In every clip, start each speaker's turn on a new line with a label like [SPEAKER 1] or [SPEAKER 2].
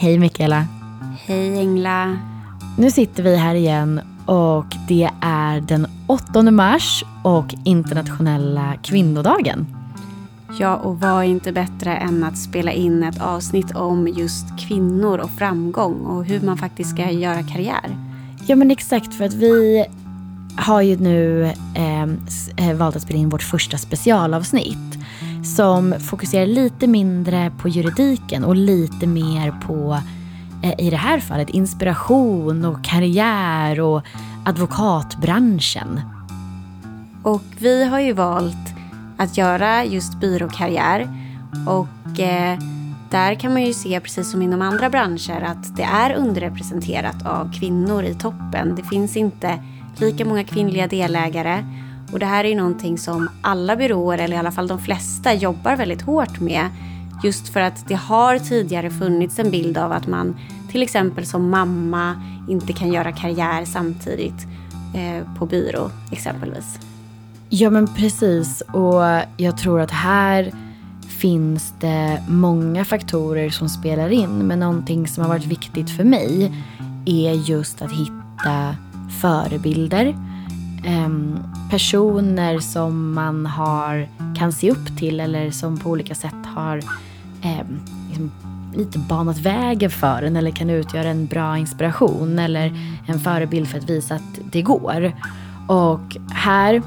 [SPEAKER 1] Hej Mikaela.
[SPEAKER 2] Hej Engla.
[SPEAKER 1] Nu sitter vi här igen och det är den 8 mars och internationella kvinnodagen.
[SPEAKER 2] Ja, och vad är inte bättre än att spela in ett avsnitt om just kvinnor och framgång och hur man faktiskt ska göra karriär.
[SPEAKER 1] Ja men exakt för att vi har ju nu ehm, eh, valt att spela in vårt första specialavsnitt som fokuserar lite mindre på juridiken och lite mer på, eh, i det här fallet, inspiration och karriär och advokatbranschen.
[SPEAKER 2] Och vi har ju valt att göra just byråkarriär och eh, där kan man ju se, precis som inom andra branscher, att det är underrepresenterat av kvinnor i toppen. Det finns inte lika många kvinnliga delägare. Och det här är ju någonting som alla byråer, eller i alla fall de flesta, jobbar väldigt hårt med. Just för att det har tidigare funnits en bild av att man till exempel som mamma inte kan göra karriär samtidigt eh, på byrå exempelvis.
[SPEAKER 1] Ja men precis och jag tror att här finns det många faktorer som spelar in men någonting som har varit viktigt för mig är just att hitta förebilder. Um, personer som man har, kan se upp till eller som på olika sätt har eh, liksom lite banat vägen för en eller kan utgöra en bra inspiration eller en förebild för att visa att det går. Och här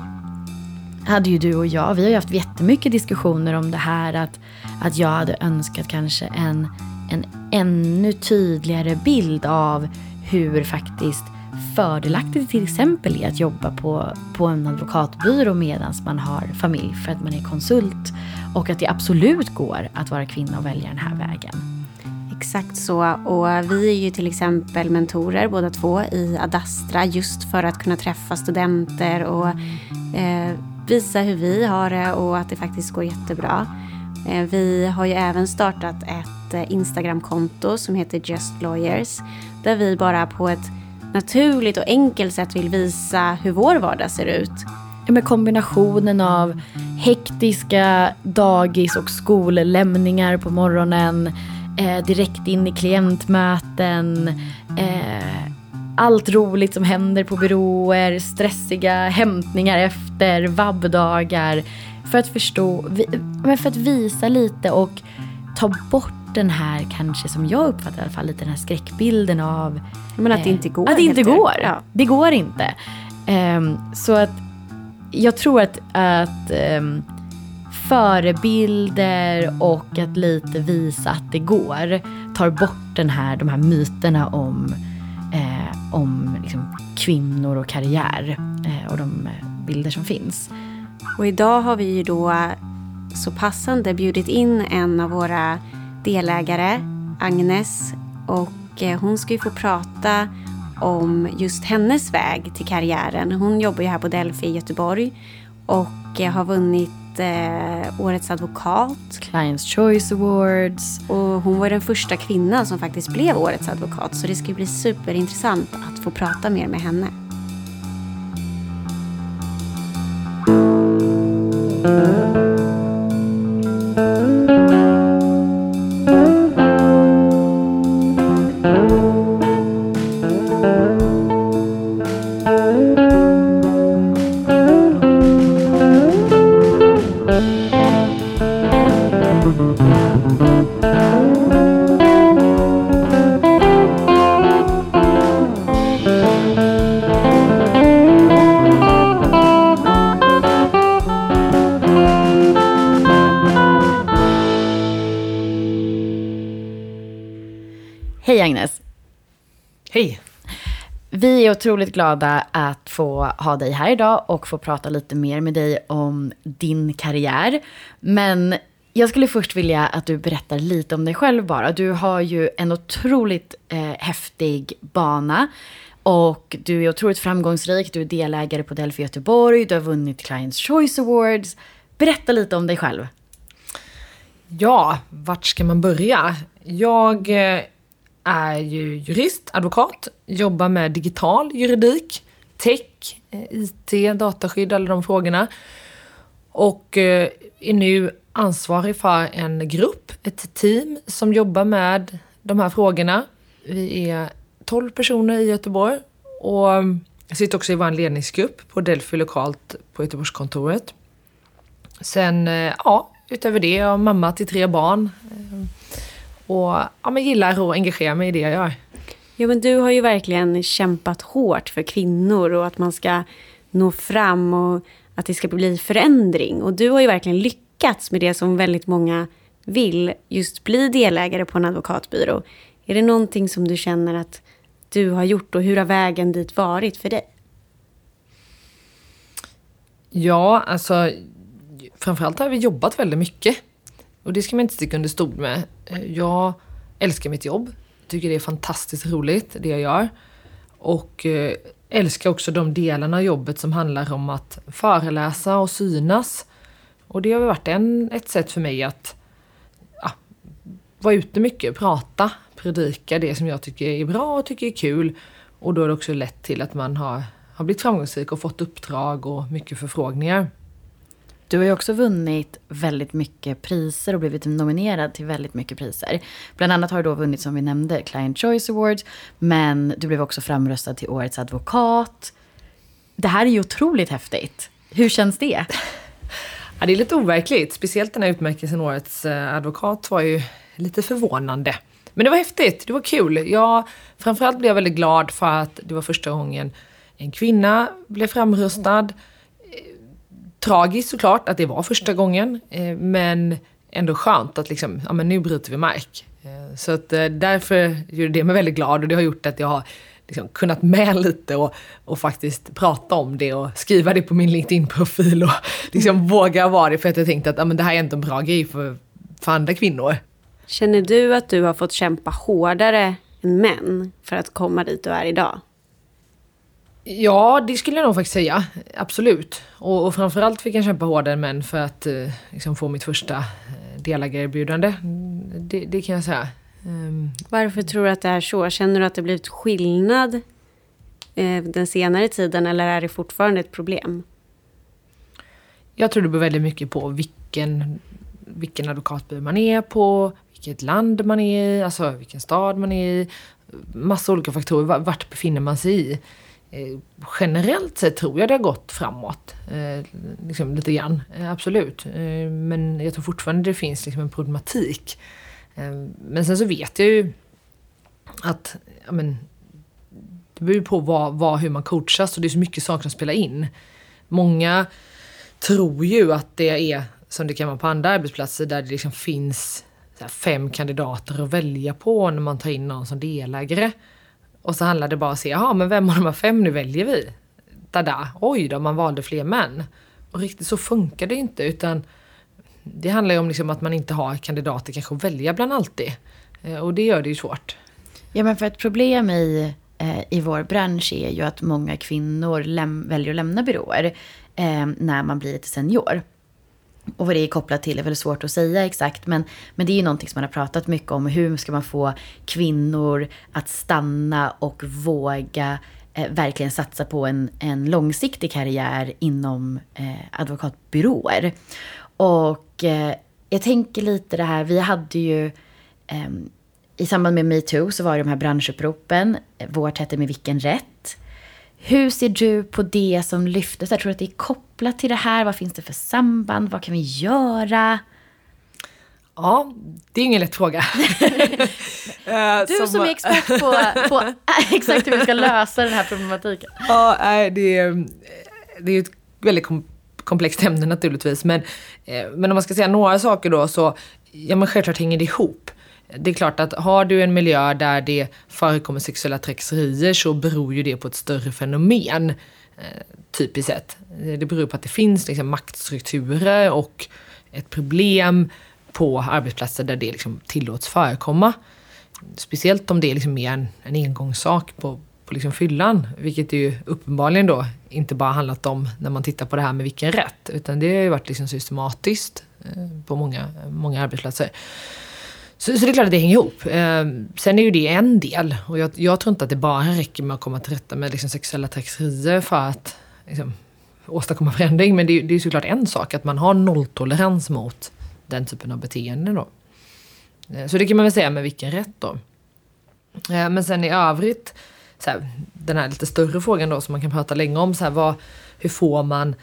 [SPEAKER 1] hade ju du och jag, vi har ju haft jättemycket diskussioner om det här att, att jag hade önskat kanske en, en ännu tydligare bild av hur faktiskt fördelaktigt till exempel i att jobba på, på en advokatbyrå medan man har familj för att man är konsult. Och att det absolut går att vara kvinna och välja den här vägen.
[SPEAKER 2] Exakt så. Och vi är ju till exempel mentorer båda två i Adastra just för att kunna träffa studenter och eh, visa hur vi har det och att det faktiskt går jättebra. Eh, vi har ju även startat ett eh, Instagramkonto som heter Just Lawyers där vi bara på ett naturligt och enkelt sätt vill visa hur vår vardag ser ut.
[SPEAKER 1] Ja, med kombinationen av hektiska dagis och skollämningar på morgonen, eh, direkt in i klientmöten, eh, allt roligt som händer på byråer, stressiga hämtningar efter, vabbdagar. För att förstå, för att visa lite och ta bort den här kanske som jag uppfattar i alla fall lite den här skräckbilden av
[SPEAKER 2] Men att det inte går.
[SPEAKER 1] Att det inte går. Ja. Det går inte. Um, så att jag tror att, att um, förebilder och att lite visa att det går tar bort den här, de här myterna om, eh, om liksom, kvinnor och karriär eh, och de bilder som finns.
[SPEAKER 2] Och idag har vi ju då så passande bjudit in en av våra delägare, Agnes. Och eh, hon ska ju få prata om just hennes väg till karriären. Hon jobbar ju här på Delphi i Göteborg och eh, har vunnit eh, Årets advokat.
[SPEAKER 1] Clients Choice Awards.
[SPEAKER 2] Och hon var den första kvinnan som faktiskt blev Årets advokat. Så det ska bli superintressant att få prata mer med henne.
[SPEAKER 1] Otroligt glada att få ha dig här idag och få prata lite mer med dig om din karriär. Men jag skulle först vilja att du berättar lite om dig själv bara. Du har ju en otroligt eh, häftig bana. Och du är otroligt framgångsrik, du är delägare på Delphi Göteborg, du har vunnit Clients Choice Awards. Berätta lite om dig själv.
[SPEAKER 3] Ja, vart ska man börja? Jag eh, är ju jurist, advokat, jobbar med digital juridik, tech, eh, IT, dataskydd, alla de frågorna. Och eh, är nu ansvarig för en grupp, ett team som jobbar med de här frågorna. Vi är 12 personer i Göteborg och eh, jag sitter också i vår ledningsgrupp på Delphi lokalt på Göteborgskontoret. Sen, ja, utöver det, jag är mamma till tre barn. Och ja, men gillar att engagera mig i det jag gör.
[SPEAKER 2] Ja, men du har ju verkligen kämpat hårt för kvinnor och att man ska nå fram och att det ska bli förändring. Och du har ju verkligen lyckats med det som väldigt många vill, just bli delägare på en advokatbyrå. Är det någonting som du känner att du har gjort och hur har vägen dit varit för dig?
[SPEAKER 3] Ja, alltså framförallt har vi jobbat väldigt mycket. Och det ska man inte sticka under stol med. Eh, jag älskar mitt jobb. Tycker det är fantastiskt roligt, det jag gör. Och eh, älskar också de delarna av jobbet som handlar om att föreläsa och synas. Och det har varit en, ett sätt för mig att ja, vara ute mycket, prata, predika det som jag tycker är bra och tycker är kul. Och då har det också lett till att man har, har blivit framgångsrik och fått uppdrag och mycket förfrågningar.
[SPEAKER 1] Du har ju också vunnit väldigt mycket priser och blivit nominerad till väldigt mycket priser. Bland annat har du då vunnit, som vi nämnde, Client Choice Awards. Men du blev också framröstad till Årets advokat. Det här är ju otroligt häftigt. Hur känns det?
[SPEAKER 3] Ja, det är lite overkligt. Speciellt den här utmärkelsen Årets eh, advokat var ju lite förvånande. Men det var häftigt, det var kul. Jag, framförallt blev jag väldigt glad för att det var första gången en kvinna blev framröstad tragiskt såklart att det var första gången. Eh, men ändå skönt att liksom, ja men nu bryter vi mark. Eh, så att eh, därför gjorde det mig väldigt glad och det har gjort att jag har liksom kunnat med lite och, och faktiskt prata om det och skriva det på min LinkedIn-profil och liksom mm. våga vara det för att jag tänkte att ja, men det här är inte en bra grej för, för andra kvinnor.
[SPEAKER 2] Känner du att du har fått kämpa hårdare än män för att komma dit du är idag?
[SPEAKER 3] Ja, det skulle jag nog faktiskt säga. Absolut. Och, och framförallt fick jag kämpa hårdare än män för att eh, liksom få mitt första eh, delägarerbjudande. Det, det kan jag säga. Um.
[SPEAKER 2] Varför tror du att det är så? Känner du att det blivit skillnad eh, den senare tiden eller är det fortfarande ett problem?
[SPEAKER 3] Jag tror det beror väldigt mycket på vilken, vilken advokatbyrå man är på, vilket land man är i, alltså vilken stad man är i. Massa olika faktorer. Vart befinner man sig i? Eh, generellt sett tror jag det har gått framåt. Eh, liksom lite grann, eh, absolut. Eh, men jag tror fortfarande det finns liksom en problematik. Eh, men sen så vet jag ju att ja, men, det beror på vad, vad, hur man coachas och det är så mycket saker som spelar in. Många tror ju att det är som det kan vara på andra arbetsplatser där det liksom finns fem kandidater att välja på när man tar in någon som delägare. Och så handlar det bara om att se, jaha men vem av de här fem nu väljer vi? Tada, oj då, man valde fler män. Och riktigt så funkar det inte utan det handlar ju om liksom att man inte har kandidater kanske att välja bland alltid. Eh, och det gör det ju svårt.
[SPEAKER 1] Ja men för ett problem i, eh, i vår bransch är ju att många kvinnor läm- väljer att lämna byråer eh, när man blir lite senior. Och vad det är kopplat till är väl svårt att säga exakt. Men, men det är ju någonting som man har pratat mycket om. Hur ska man få kvinnor att stanna och våga eh, verkligen satsa på en, en långsiktig karriär inom eh, advokatbyråer. Och eh, jag tänker lite det här, vi hade ju eh, i samband med metoo så var det de här branschuppropen. Eh, Vårt hette Med vilken rätt? Hur ser du på det som lyftes? Jag tror att det är kopplat till det här. Vad finns det för samband? Vad kan vi göra?
[SPEAKER 3] Ja, det är ingen lätt fråga.
[SPEAKER 1] Eh, du som, som är expert på, på exakt hur vi ska lösa den här problematiken.
[SPEAKER 3] Ja, det är, det är ett väldigt komplext ämne naturligtvis. Men, eh, men om man ska säga några saker då så, ja men självklart hänger det ihop det är klart att har du en miljö där det förekommer sexuella trakasserier så beror ju det på ett större fenomen. Eh, typiskt sett. Det beror på att det finns liksom maktstrukturer och ett problem på arbetsplatser där det liksom tillåts förekomma. Speciellt om det är liksom mer en, en engångssak på, på liksom fyllan. Vilket det ju uppenbarligen då inte bara handlat om när man tittar på det här med vilken rätt. Utan det har ju varit liksom systematiskt eh, på många, många arbetsplatser. Så, så det är klart att det hänger ihop. Eh, sen är ju det en del. Och jag, jag, tror inte att det bara räcker med att komma till rätta med liksom, sexuella trakasserier för att liksom, åstadkomma förändring. Men det, det är ju såklart en sak att man har nolltolerans mot den typen av beteende. då. Eh, så det kan man väl säga med vilken rätt då. Eh, men sen i övrigt, så här, den här lite större frågan då som man kan prata länge om, så här, vad, hur får man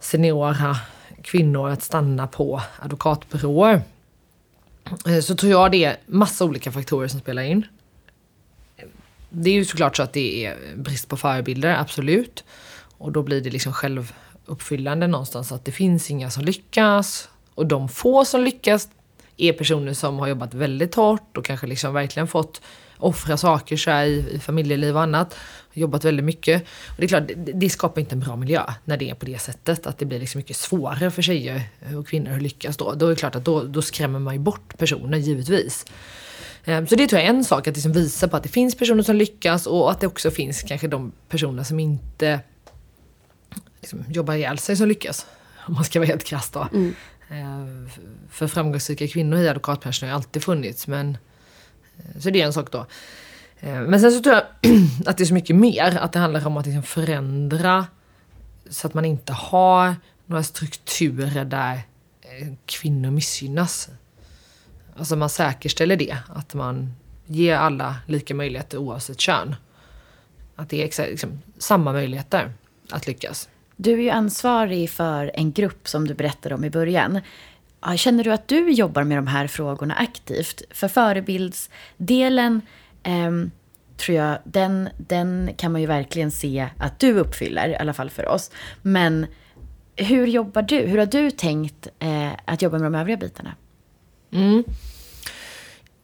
[SPEAKER 3] seniora kvinnor att stanna på advokatbyråer? Eh, så tror jag det är massa olika faktorer som spelar in. Det är ju såklart så att det är brist på förebilder, absolut. Och då blir det liksom självuppfyllande någonstans att det finns inga som lyckas. Och de få som lyckas är personer som har jobbat väldigt hårt och kanske liksom verkligen fått offra saker så i, i familjeliv och annat. Jobbat väldigt mycket. Och det är klart, det, det, skapar inte en bra miljö när det är på det sättet. Att det blir liksom mycket svårare för tjejer och kvinnor att lyckas då. Då är det klart att då, då skrämmer man ju bort personer, givetvis. Ehm, så det tror jag är en sak, att liksom visa på att det finns personer som lyckas och att det också finns kanske de personer som inte liksom, jobbar ihjäl sig som lyckas. Om man ska vara helt krass då. Mm. Ehm, för framgångsrika kvinnor i advokatbranschen har ju alltid funnits men Eh, så det är en sak då. Eh, men sen så tror jag att det är så mycket mer. Att det handlar om att liksom förändra så att man inte har några strukturer där eh, kvinnor missgynnas. Alltså man säkerställer det. Att man ger alla lika möjligheter oavsett kön. Att det är liksom, samma möjligheter att lyckas.
[SPEAKER 1] Du är ju ansvarig för en grupp som du berättade om i början. Känner du att du jobbar med de här frågorna aktivt? För förebildsdelen eh, tror jag, den, den kan man ju verkligen se att du uppfyller, i alla fall för oss. Men hur jobbar du? Hur har du tänkt eh, att jobba med de övriga bitarna?
[SPEAKER 3] Mm.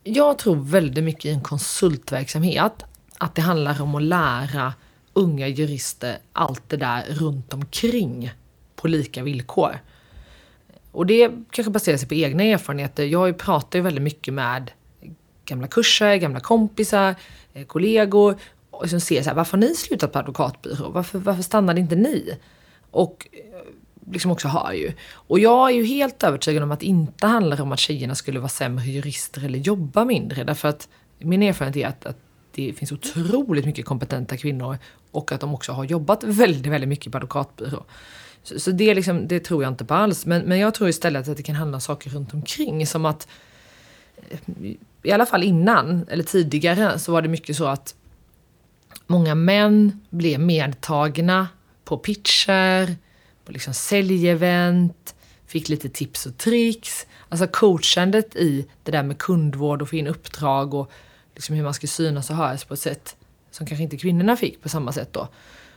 [SPEAKER 3] Jag tror väldigt mycket i en konsultverksamhet. Att det handlar om att lära unga jurister allt det där runt omkring på lika villkor. Och det kanske baserar sig på egna erfarenheter. Jag pratar ju väldigt mycket med gamla kurser, gamla kompisar, eh, kollegor och som ser så här, varför har ni slutat på advokatbyrå? Varför, varför stannade inte ni? Och eh, liksom också hör ju. Och jag är ju helt övertygad om att det inte handlar om att tjejerna skulle vara sämre jurister eller jobba mindre. Därför att min erfarenhet är att, att det finns otroligt mycket kompetenta kvinnor och att de också har jobbat väldigt, väldigt mycket på advokatbyrå. Så, så det, liksom, det, tror jag inte på alls. Men, men jag tror istället att det kan handla om saker runt omkring. Som att, eh, i alla fall innan, eller tidigare, så var det mycket så att många män blev medtagna på pitcher, på liksom säljevent, fick lite tips och tricks. Alltså coachandet i det där med kundvård och få in uppdrag och liksom hur man ska synas och höras på ett sätt som kanske inte kvinnorna fick på samma sätt då.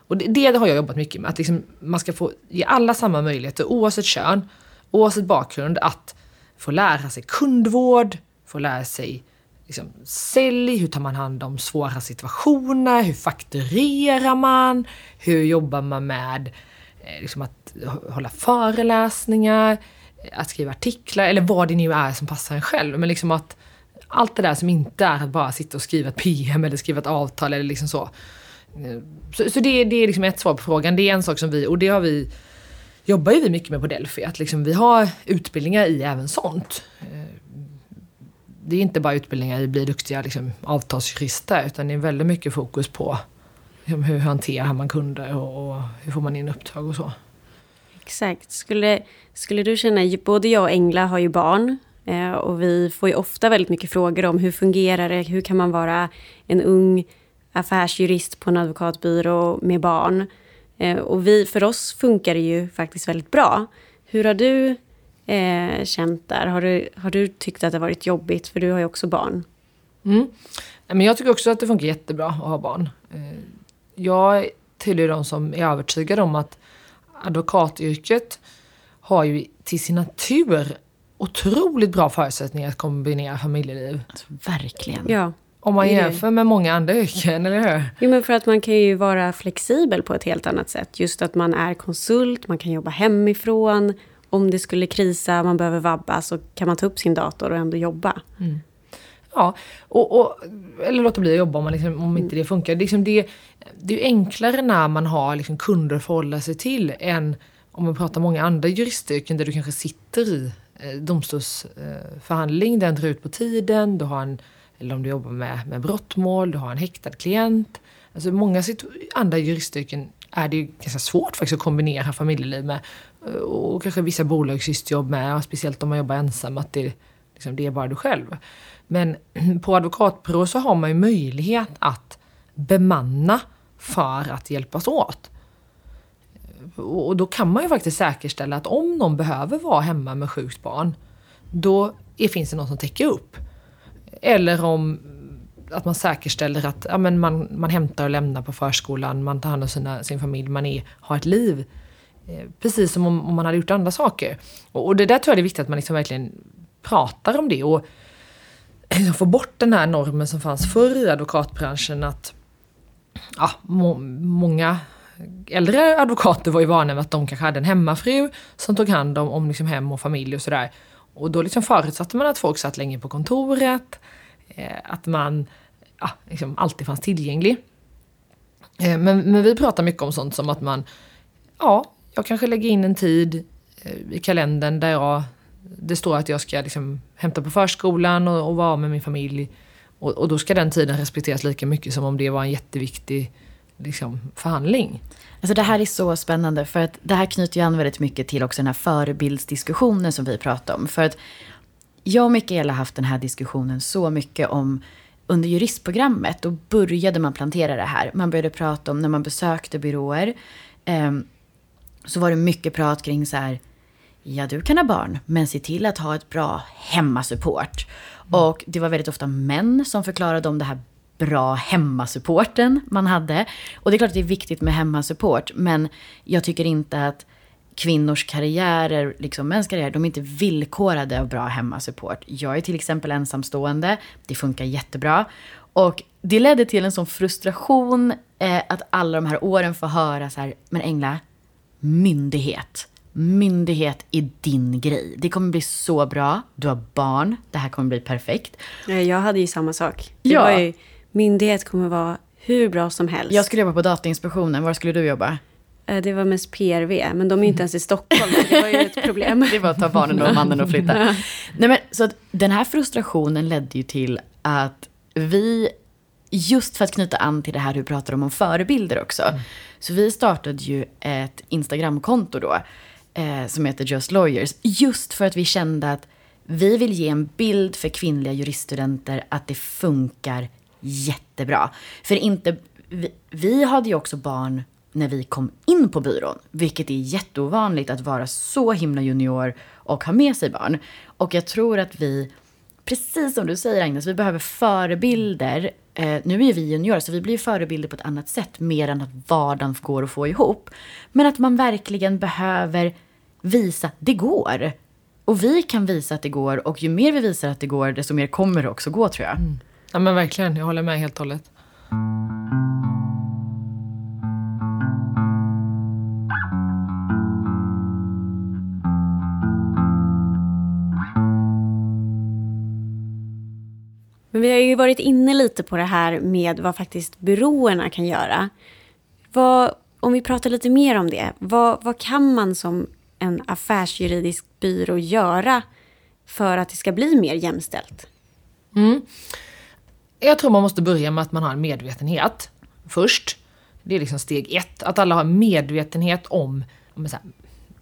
[SPEAKER 3] Och det, det har jag jobbat mycket med, att liksom man ska få ge alla samma möjligheter oavsett kön, oavsett bakgrund, att få lära sig kundvård, få lära sig liksom, sälj, hur tar man hand om svåra situationer, hur fakturerar man, hur jobbar man med eh, liksom att hålla föreläsningar, eh, att skriva artiklar eller vad det nu är som passar en själv. Men liksom att allt det där som inte är att bara sitta och skriva ett PM eller skriva ett avtal eller liksom så. Eh, så, så det, det, är liksom ett svar på frågan. Det är en sak som vi, och det har vi, jobbar ju vi mycket med på Delphi, att liksom vi har utbildningar i även sånt. Eh, det är inte bara utbildningar i att bli duktiga liksom, avtalsjurister, utan det är väldigt mycket fokus på liksom, hur hanterar man kunder och, och hur får man in uppdrag och så.
[SPEAKER 2] Exakt. Skulle, skulle du känna, både jag och Engla har ju barn eh, och vi får ju ofta väldigt mycket frågor om hur fungerar det, hur kan man vara en ung affärsjurist på en advokatbyrå med barn. Eh, och vi, för oss funkar det ju faktiskt väldigt bra. Hur har du eh, känt där? Har du, har du tyckt att det varit jobbigt? För du har ju också barn.
[SPEAKER 3] Mm. Men jag tycker också att det funkar jättebra att ha barn. Eh, jag tillhör de som är övertygade om att advokatyrket har ju till sin natur otroligt bra förutsättningar att kombinera familjeliv.
[SPEAKER 1] Alltså, verkligen.
[SPEAKER 2] Ja.
[SPEAKER 3] Om man jämför med många andra yrken, eller hur?
[SPEAKER 2] Jo, men för att man kan ju vara flexibel på ett helt annat sätt. Just att man är konsult, man kan jobba hemifrån. Om det skulle krisa, man behöver vabba, så kan man ta upp sin dator och ändå jobba.
[SPEAKER 3] Mm. Ja, och, och, eller låta bli att jobba om, man liksom, om inte det funkar. Liksom det, det är ju enklare när man har liksom kunder att förhålla sig till än om man pratar många andra juristyrken där du kanske sitter i eh, domstolsförhandling, den drar ut på tiden, du har en eller om du jobbar med, med brottmål, du har en häktad klient. Alltså många andra juristyrken är det ju ganska svårt faktiskt att kombinera familjeliv med. Eh, och kanske vissa bolagsjuristjobb med, speciellt om man jobbar ensam. Att det, liksom, det är bara du själv. Men på advokatbyrå så har man ju möjlighet att bemanna för att hjälpas åt. Och då kan man ju faktiskt säkerställa att om någon behöver vara hemma med sjukt barn, då finns det någon som täcker upp. Eller om att man säkerställer att ja, men man, man hämtar och lämnar på förskolan, man tar hand om sina, sin familj, man är, har ett liv. Eh, precis som om, om, man hade gjort andra saker. Och, och, det där tror jag är viktigt att man liksom verkligen pratar om det och liksom får bort den här normen som fanns förr i advokatbranschen att ja, må, många äldre advokater var ju vana med att de kanske hade en hemmafru som tog hand om, om liksom hem och familj och sådär. Och då liksom förutsatte man att folk satt länge på kontoret, eh, Eh, att man ja, liksom alltid fanns tillgänglig. Eh, men, men vi pratar mycket om sånt som att man, ja, jag kanske lägger in en tid eh, i kalendern där jag, det står att jag ska liksom hämta på förskolan och, och vara med min familj. Och, och, då ska den tiden respekteras lika mycket som om det var en jätteviktig liksom, förhandling.
[SPEAKER 1] Alltså det här är så spännande för att det här knyter ju an väldigt mycket till också den här förebildsdiskussionen som vi pratar om. För att jag och Mikaela har haft den här diskussionen så mycket om under juristprogrammet. Då började man plantera det här. Man började prata om när man besökte byråer. Eh, så var det mycket prat kring så här. Ja, du kan ha barn, men se till att ha ett bra hemmasupport. Mm. Och det var väldigt ofta män som förklarade om det här bra hemmasupporten man hade. Och det är klart att det är viktigt med hemmasupport, men jag tycker inte att kvinnors karriärer, liksom mäns karriär, de är inte villkorade av bra hemmasupport. Jag är till exempel ensamstående, det funkar jättebra. Och det ledde till en sån frustration eh, att alla de här åren får höra så här, men Engla, myndighet. Myndighet är din grej. Det kommer bli så bra. Du har barn. Det här kommer bli perfekt.
[SPEAKER 2] Jag hade ju samma sak. Det ja. var ju, myndighet kommer vara hur bra som helst.
[SPEAKER 1] Jag skulle jobba på Datainspektionen. Var skulle du jobba?
[SPEAKER 2] Eh, det var mest PRV, men de är inte ens i Stockholm. det var ju ett problem.
[SPEAKER 1] det var att ta barnen och mannen och flytta. Nej, men, så att den här frustrationen ledde ju till att vi, just för att knyta an till det här du pratar om, om förebilder också. Mm. Så vi startade ju ett Instagramkonto då, eh, som heter Just Lawyers. Just för att vi kände att vi vill ge en bild för kvinnliga juriststudenter att det funkar jättebra. För inte, vi, vi hade ju också barn när vi kom in på byrån. Vilket är jätteovanligt att vara så himla junior och ha med sig barn. Och jag tror att vi, precis som du säger Agnes, vi behöver förebilder. Eh, nu är ju vi juniorer så vi blir förebilder på ett annat sätt. Mer än att vardagen går att få ihop. Men att man verkligen behöver visa, att det går. Och vi kan visa att det går och ju mer vi visar att det går desto mer kommer det också gå tror jag. Mm.
[SPEAKER 3] Ja men verkligen, jag håller med helt och hållet.
[SPEAKER 2] Men vi har ju varit inne lite på det här med vad faktiskt byråerna kan göra. Vad, om vi pratar lite mer om det, vad, vad kan man som en affärsjuridisk byrå göra för att det ska bli mer jämställt?
[SPEAKER 3] Mm. Jag tror man måste börja med att man har en medvetenhet först. Det är liksom steg ett. Att alla har medvetenhet om, om här,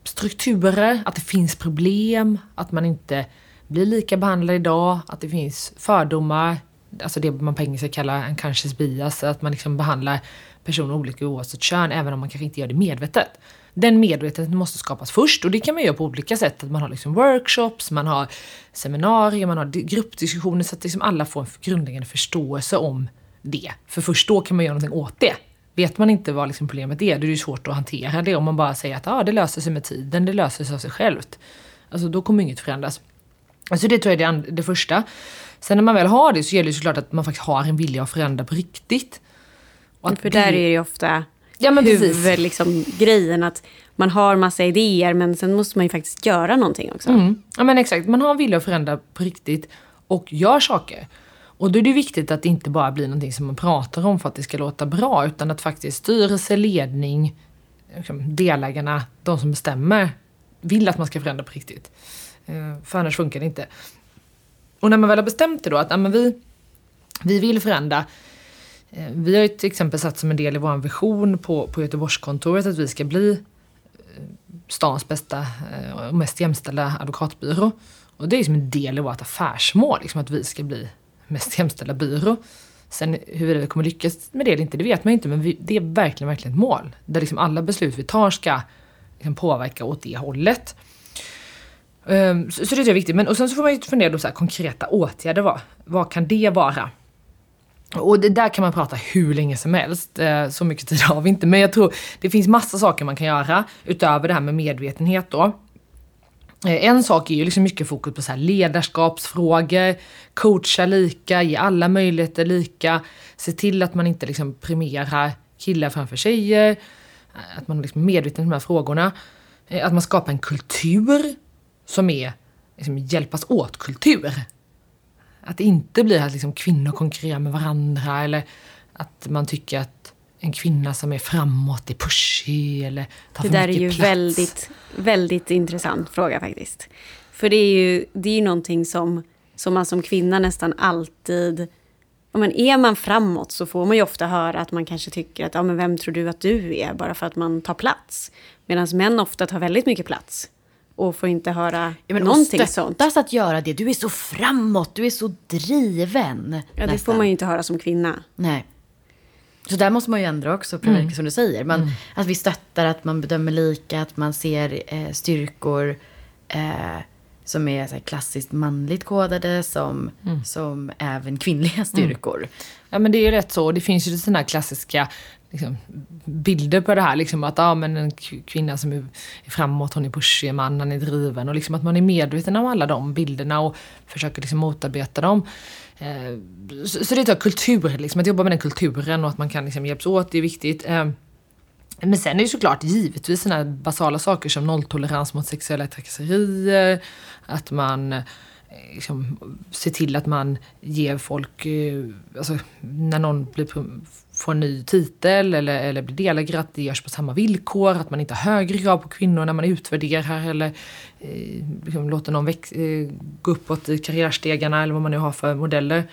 [SPEAKER 3] strukturer, att det finns problem, att man inte blir lika behandlade idag, att det finns fördomar, alltså det man på engelska kallar unconscious bias, att man liksom behandlar personer olika oavsett kön, även om man kanske inte gör det medvetet. Den medvetenheten måste skapas först och det kan man göra på olika sätt. Att man har liksom workshops, man har seminarier, man har gruppdiskussioner så att liksom alla får en grundläggande förståelse om det. För först då kan man göra någonting åt det. Vet man inte vad liksom problemet är, då är det svårt att hantera det om man bara säger att ah, det löser sig med tiden, det löser sig av sig självt. Alltså då kommer inget förändras. Alltså det tror jag är det, det första. Sen när man väl har det så gäller det såklart att man faktiskt har en vilja att förändra på riktigt.
[SPEAKER 2] Och för där är det ju ofta ja, men huvud, liksom, grejen att man har massa idéer men sen måste man ju faktiskt göra någonting också.
[SPEAKER 3] Mm. Ja men exakt, man har en vilja att förändra på riktigt och gör saker. Och då är det viktigt att det inte bara blir någonting som man pratar om för att det ska låta bra utan att faktiskt styrelse, ledning, liksom, delägarna, de som bestämmer, vill att man ska förändra på riktigt. Eh, för annars funkar det inte. Och när man väl har bestämt det då att ja, men vi, vi vill förändra. Eh, vi har ju till exempel satt som en del i vår vision på, på Göteborgskontoret att vi ska bli eh, stans bästa och mest jämställda advokatbyrå. Och det är liksom en del i vårt affärsmål, liksom att vi ska bli mest jämställda byrå. Sen huruvida vi kommer lyckas med det eller inte, det vet man inte. Men vi, det är verkligen, verkligen ett mål. Där liksom alla beslut vi tar ska liksom påverka åt det hållet. Um, så, så, det är viktigt. Men, och sen så får man ju fundera på så här, konkreta åtgärder. Vad, vad kan det vara? Och det där kan man prata hur länge som helst. Eh, så mycket tid har vi inte. Men jag tror det finns massa saker man kan göra utöver det här med medvetenhet då. Eh, en sak är ju liksom mycket fokus på så ledarskapsfrågor, coacha lika, ge alla möjligheter lika, se till att man inte liksom premierar killar framför tjejer, att man liksom är liksom medveten om de här frågorna. Eh, att man skapar en kultur som är liksom hjälpas åt-kultur. Att det inte blir att liksom kvinnor konkurrerar med varandra eller att man tycker att en kvinna som är framåt, är pushig eller tar
[SPEAKER 2] Det
[SPEAKER 3] för
[SPEAKER 2] där är
[SPEAKER 3] mycket
[SPEAKER 2] ju
[SPEAKER 3] plats.
[SPEAKER 2] väldigt, väldigt intressant fråga faktiskt. För det är ju det är någonting som, som man som kvinna nästan alltid... Ja, men är man framåt så får man ju ofta höra att man kanske tycker att ja, men vem tror du att du är bara för att man tar plats. Medan män ofta tar väldigt mycket plats och får inte höra
[SPEAKER 1] Ja, men
[SPEAKER 2] någonting
[SPEAKER 1] och
[SPEAKER 2] sånt.
[SPEAKER 1] att göra det. Du är så framåt, du är så driven.
[SPEAKER 2] Ja, det
[SPEAKER 1] nästan.
[SPEAKER 2] får man ju inte höra som kvinna.
[SPEAKER 1] Nej. Så där måste man ju ändra också, mm. som du säger. Man, Att vi stöttar, att man bedömer lika, att man ser eh, styrkor eh, som är så här, klassiskt manligt kodade som, som även kvinnliga styrkor.
[SPEAKER 3] Ja men det är ju rätt så. Det finns ju sådana här klassiska liksom, bilder på det här. Liksom att ja, men en kvinna som är framåt, hon är pushig, mannen är driven. Och liksom att man är medveten om alla de bilderna och försöker liksom motarbeta dem. Eh, så, så det är kultur, liksom, att jobba med den kulturen och att man kan liksom hjälpas åt, det är viktigt. Eh, men sen är det såklart givetvis sådana basala saker som nolltolerans mot sexuella trakasserier, att man eh, liksom, ser till att man ger folk, eh, alltså, när någon blir, får en ny titel eller, eller blir delägare, att det görs på samma villkor, att man inte har högre krav på kvinnor när man utvärderar eller eh, liksom, låter någon väx, eh, gå uppåt i karriärstegarna eller vad man nu har för modeller.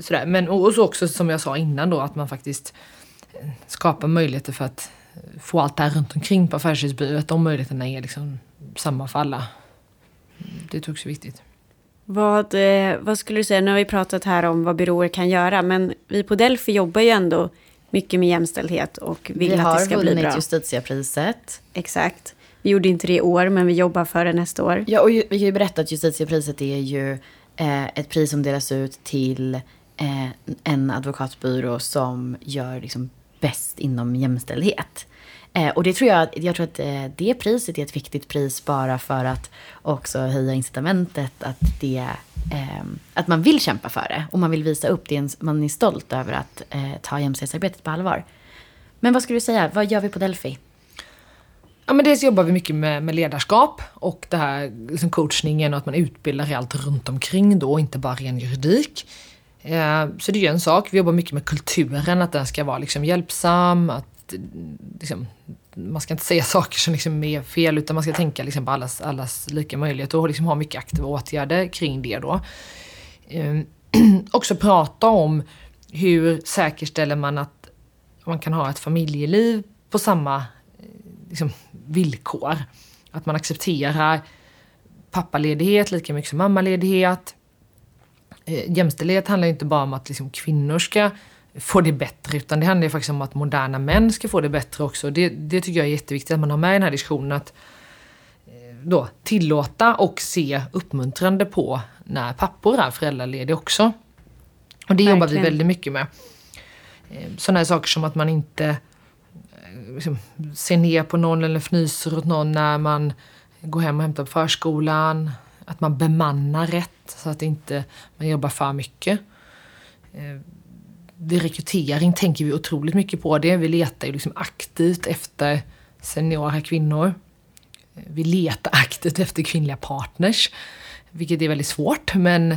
[SPEAKER 3] Sådär. Men, och så också som jag sa innan då, att man faktiskt eh, skapar möjligheter för att få allt det här runt omkring på affärshusbyrå, att de möjligheterna är liksom samma för alla. Det är också viktigt.
[SPEAKER 2] Vad, eh, vad skulle du säga, nu har vi pratat här om vad byråer kan göra, men vi på Delphi jobbar ju ändå mycket med jämställdhet och vill
[SPEAKER 1] vi
[SPEAKER 2] att det ska bli bra.
[SPEAKER 1] Vi har vunnit Justitiepriset.
[SPEAKER 2] Exakt. Vi gjorde inte det i år, men vi jobbar för det nästa år.
[SPEAKER 1] Ja, och vi kan ju berätta att Justitiepriset är ju eh, ett pris som delas ut till eh, en advokatbyrå som gör liksom bäst inom jämställdhet. Eh, och det tror jag, jag tror att eh, det priset är ett viktigt pris bara för att också höja incitamentet att, det, eh, att man vill kämpa för det. Och man vill visa upp det, man är stolt över att eh, ta jämställdhetsarbetet på allvar. Men vad skulle du säga, vad gör vi på Delphi?
[SPEAKER 3] Ja, men dels jobbar vi mycket med, med ledarskap och det här liksom coachningen och att man utbildar i allt runt omkring då, inte bara ren juridik. Eh, så det är ju en sak. Vi jobbar mycket med kulturen, att den ska vara liksom hjälpsam, att liksom, man ska inte säga saker som liksom är fel utan man ska tänka liksom på allas, allas lika möjligheter och liksom ha mycket aktiva åtgärder kring det då. Ehm, också prata om hur säkerställer man att man kan ha ett familjeliv på samma eh, liksom, villkor. Att man accepterar pappaledighet lika mycket som mammaledighet. Ehm, jämställdhet handlar inte bara om att liksom, kvinnor ska få det bättre utan det handlar faktiskt om att moderna män ska få det bättre också. Det, det tycker jag är jätteviktigt att man har med i den här diskussionen. Att eh, då, tillåta och se uppmuntrande på när pappor är föräldralediga också. Och det Verkligen. jobbar vi väldigt mycket med. Eh, sådana här saker som att man inte liksom, ser ner på någon eller fnyser åt någon när man går hem och hämtar på förskolan. Att man bemannar rätt så att inte man jobbar för mycket. Vid rekrytering tänker vi otroligt mycket på det. Vi letar ju liksom aktivt efter seniora kvinnor. Vi letar aktivt efter kvinnliga partners. Vilket är väldigt svårt men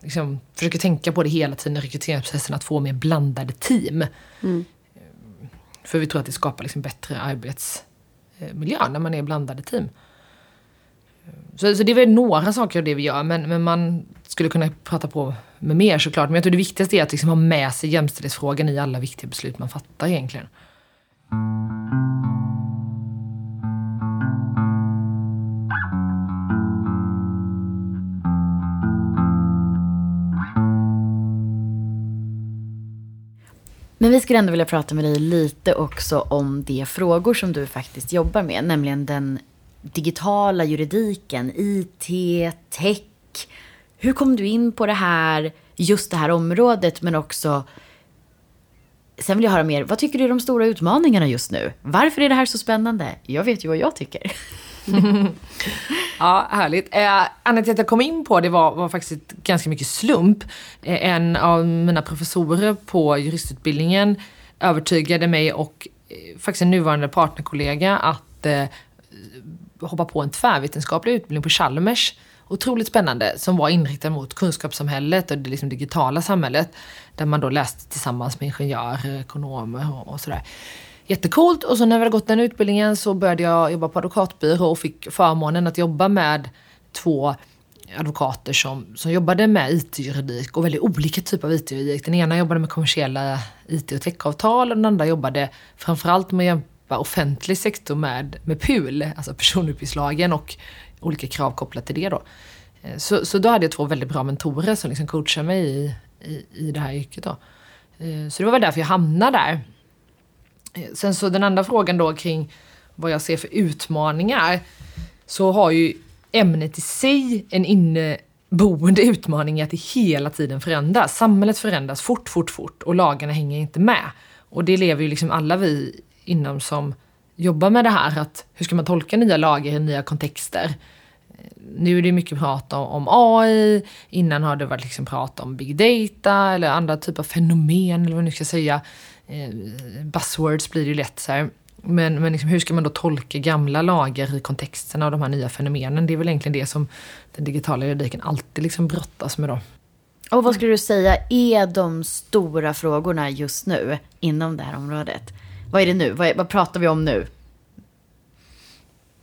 [SPEAKER 3] liksom, försöker tänka på det hela tiden i rekryteringsprocessen att få mer blandade team. Mm. För vi tror att det skapar liksom bättre arbetsmiljö när man är blandade team. Så, så det är väl några saker av det vi gör, men, men man skulle kunna prata på med mer såklart. Men jag tror det viktigaste är att liksom ha med sig jämställdhetsfrågan i alla viktiga beslut man fattar egentligen.
[SPEAKER 1] Men vi skulle ändå vilja prata med dig lite också om de frågor som du faktiskt jobbar med, nämligen den digitala juridiken, IT, tech, hur kom du in på det här, just det här området, men också Sen vill jag höra mer, vad tycker du är de stora utmaningarna just nu? Varför är det här så spännande? Jag vet ju vad jag tycker.
[SPEAKER 3] ja, härligt. Eh, anledningen till att jag kom in på det var, var faktiskt ganska mycket slump. Eh, en av mina professorer på juristutbildningen övertygade mig och eh, faktiskt en nuvarande partnerkollega att eh, hoppa på en tvärvetenskaplig utbildning på Chalmers. Otroligt spännande, som var inriktad mot kunskapssamhället och det liksom digitala samhället. Där man då läste tillsammans med ingenjörer, ekonomer och, och sådär. Jättecoolt. Och så när vi hade gått den utbildningen så började jag jobba på advokatbyrå och fick förmånen att jobba med två advokater som, som jobbade med IT-juridik och väldigt olika typer av IT-juridik. Den ena jobbade med kommersiella IT och techavtal och den andra jobbade framförallt med att hjälpa offentlig sektor med, med PUL, alltså personuppgiftslagen och olika krav kopplat till det då. Eh, så, så då hade jag två väldigt bra mentorer som liksom coachade mig i, i, i det här yrket. Då. Eh, så det var väl därför jag hamnade där. Eh, sen så den andra frågan då kring vad jag ser för utmaningar. Så har ju ämnet i sig en inneboende utmaning i att det hela tiden förändras. Samhället förändras fort, fort, fort och lagarna hänger inte med. Och det lever ju liksom alla vi inom som jobbar med det här. Att hur ska man tolka nya lagar i nya kontexter? Nu är det mycket prat om, AI, innan har det varit liksom prat om big data eller andra typer av fenomen eller vad man nu ska säga. Eh, buzzwords blir det ju lätt så här. Men, men liksom, hur ska man då tolka gamla lagar i kontexten av de här nya fenomenen? Det är väl egentligen det som den digitala juridiken alltid liksom brottas med då.
[SPEAKER 1] Och vad skulle du säga är de stora frågorna just nu inom det här området? Vad är det nu? Vad, är, vad pratar vi om nu?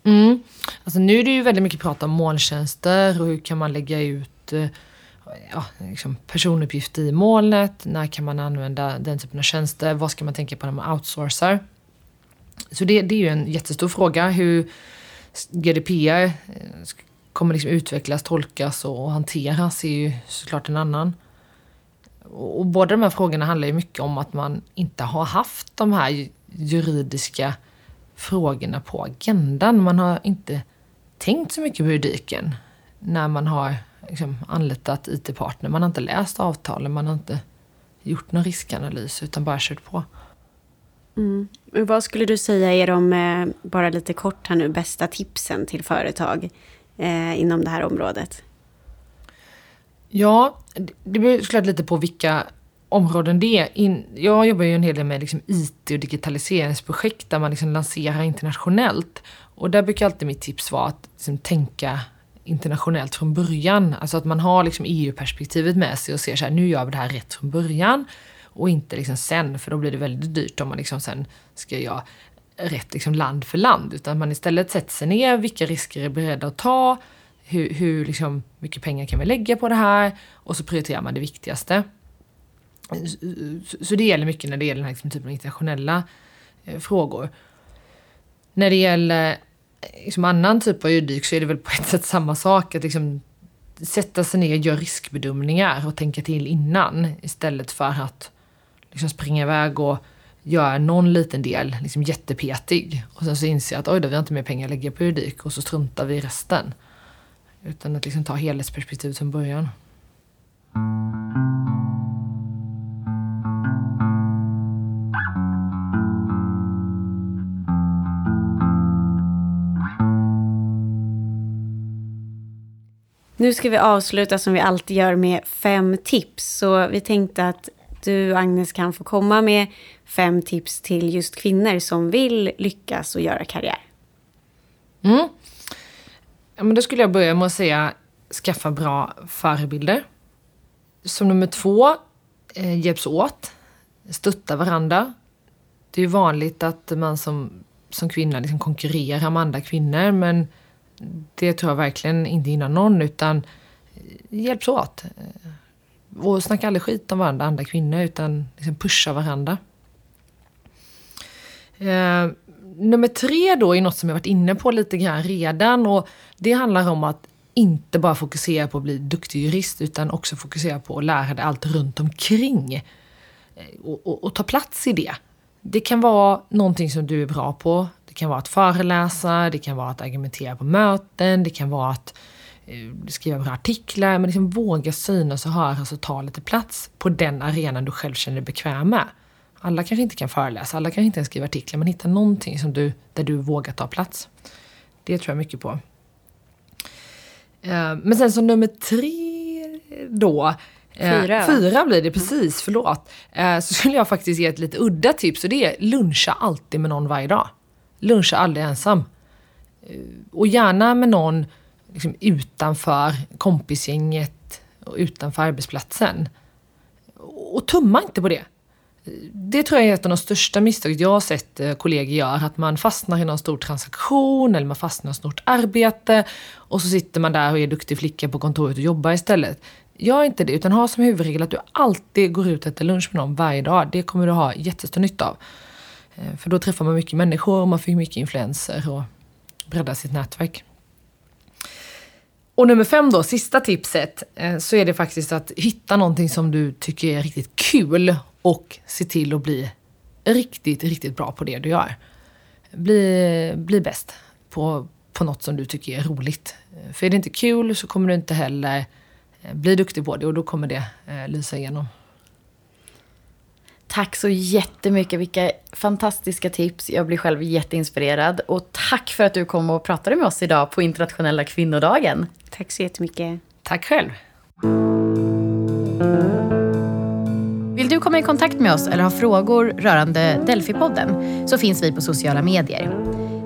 [SPEAKER 3] Mm. Alltså nu är det ju väldigt mycket prat om molntjänster och hur kan man lägga ut eh, ja, liksom personuppgifter i molnet? När kan man använda den typen av tjänster? Vad ska man tänka på när man outsourcar? Så det, det är ju en jättestor fråga. Hur GDPR eh, kommer liksom utvecklas, tolkas och hanteras är ju såklart en annan. Och båda de här frågorna handlar ju mycket om att man inte har haft de här juridiska frågorna på agendan. Man har inte tänkt så mycket på juridiken när man har liksom anlitat IT-partner. Man har inte läst avtalen, man har inte gjort någon riskanalys utan bara kört på.
[SPEAKER 2] Mm. Vad skulle du säga är de, eh, bara lite kort här nu, bästa tipsen till företag eh, inom det här området?
[SPEAKER 3] Ja, det beror såklart lite på vilka områden det är. In, jag jobbar ju en hel del med liksom IT och digitaliseringsprojekt där man liksom lanserar internationellt. Och där brukar alltid mitt tips vara att liksom tänka internationellt från början. Alltså att man har liksom EU-perspektivet med sig och ser så här, nu gör vi det här rätt från början. Och inte liksom sen, för då blir det väldigt dyrt om man liksom sen ska göra rätt liksom land för land. Utan man istället sätter sig ner, vilka risker är beredda att ta? Hur, hur liksom mycket pengar kan vi lägga på det här? Och så prioriterar man det viktigaste. Eh, eh, så det gäller mycket när det gäller den här liksom typen av internationella eh, frågor. När det gäller liksom annan typ av juridik så är det väl på ett sätt samma sak. Att liksom sätta sig ner, göra riskbedömningar och tänka till innan istället för att liksom springa iväg och göra någon liten del liksom jättepetig och sen så inser jag att oj då, vi har inte mer pengar att lägga på juridik och så struntar vi i resten. Utan att liksom ta helhetsperspektivet från början.
[SPEAKER 2] Nu ska vi avsluta som vi alltid gör med fem tips. Så vi tänkte att du Agnes kan få komma med fem tips till just kvinnor som vill lyckas och göra karriär.
[SPEAKER 3] Mm. Ja, men då skulle jag börja med att säga skaffa bra förebilder. Som nummer två, eh, hjälps åt. Stötta varandra. Det är ju vanligt att man som, som kvinna liksom konkurrerar med andra kvinnor men det tror jag verkligen inte gynnar någon utan hjälps åt. Och snacka aldrig skit om varandra, andra kvinnor, utan liksom pusha varandra. Eh, nummer tre då är något som jag varit inne på lite grann redan och det handlar om att inte bara fokusera på att bli duktig jurist utan också fokusera på att lära dig allt runt omkring. Eh, och, och, och ta plats i det. Det kan vara någonting som du är bra på. Det kan vara att föreläsa, det kan vara att argumentera på möten, det kan vara att eh, skriva bra artiklar. Men liksom våga synas och höras och ta lite plats på den arenan du själv känner dig bekväm med. Alla kanske inte kan föreläsa, alla kanske inte ens skriva artiklar, men hitta någonting som du, där du vågar ta plats. Det tror jag mycket på. Eh, men sen som nummer tre då. eh,
[SPEAKER 2] Fyra?
[SPEAKER 3] Fyra blir det, precis, förlåt. Eh, Så skulle jag faktiskt ge ett lite udda tips och det är luncha alltid med någon varje dag. Luncha aldrig ensam. Eh, och gärna med någon liksom, utanför kompisgänget och utanför arbetsplatsen. Och tumma inte på det. Det tror jag är ett av de största misstagen jag har sett eh, kollegor göra. Att man fastnar i någon stor transaktion eller man fastnar i något stort arbete och så sitter man där och är duktig flicka på kontoret och jobbar istället. Gör inte det, utan ha som huvudregel att du alltid går ut och äter lunch med någon varje dag. Det kommer du ha jättestor nytta av. Eh, för då träffar man mycket människor och man får mycket influenser och breddar sitt nätverk. Och nummer fem då, sista tipset, eh, så är det faktiskt att hitta någonting som du tycker är riktigt kul och se till att bli riktigt, riktigt bra på det du gör. Bli, bli bäst på, på något som du tycker är roligt. För är det inte kul så kommer du inte heller eh, bli duktig på det och då kommer det lysa igenom.
[SPEAKER 1] Tack så jättemycket. Vilka fantastiska tips. Jag blir själv jätteinspirerad. Och tack för att du kom och pratade med oss idag på internationella kvinnodagen.
[SPEAKER 2] Tack så jättemycket.
[SPEAKER 3] Tack själv!
[SPEAKER 1] Vill du komma i kontakt med oss eller ha frågor rörande Delphi-podden så finns vi på sociala medier.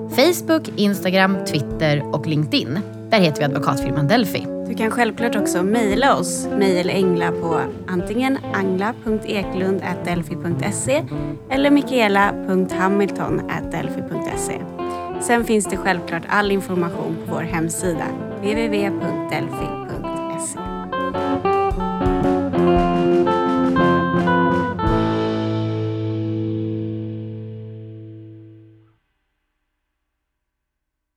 [SPEAKER 1] Facebook, Instagram, Twitter och LinkedIn. Där heter vi advokatfirman Delphi.
[SPEAKER 2] Du kan självklart också mejla oss, mejl eller Engla på antingen angla.eklund.delfi.se eller michaela.hamilton.delfi.se. Sen finns det självklart all information på vår hemsida, www.delfi.se.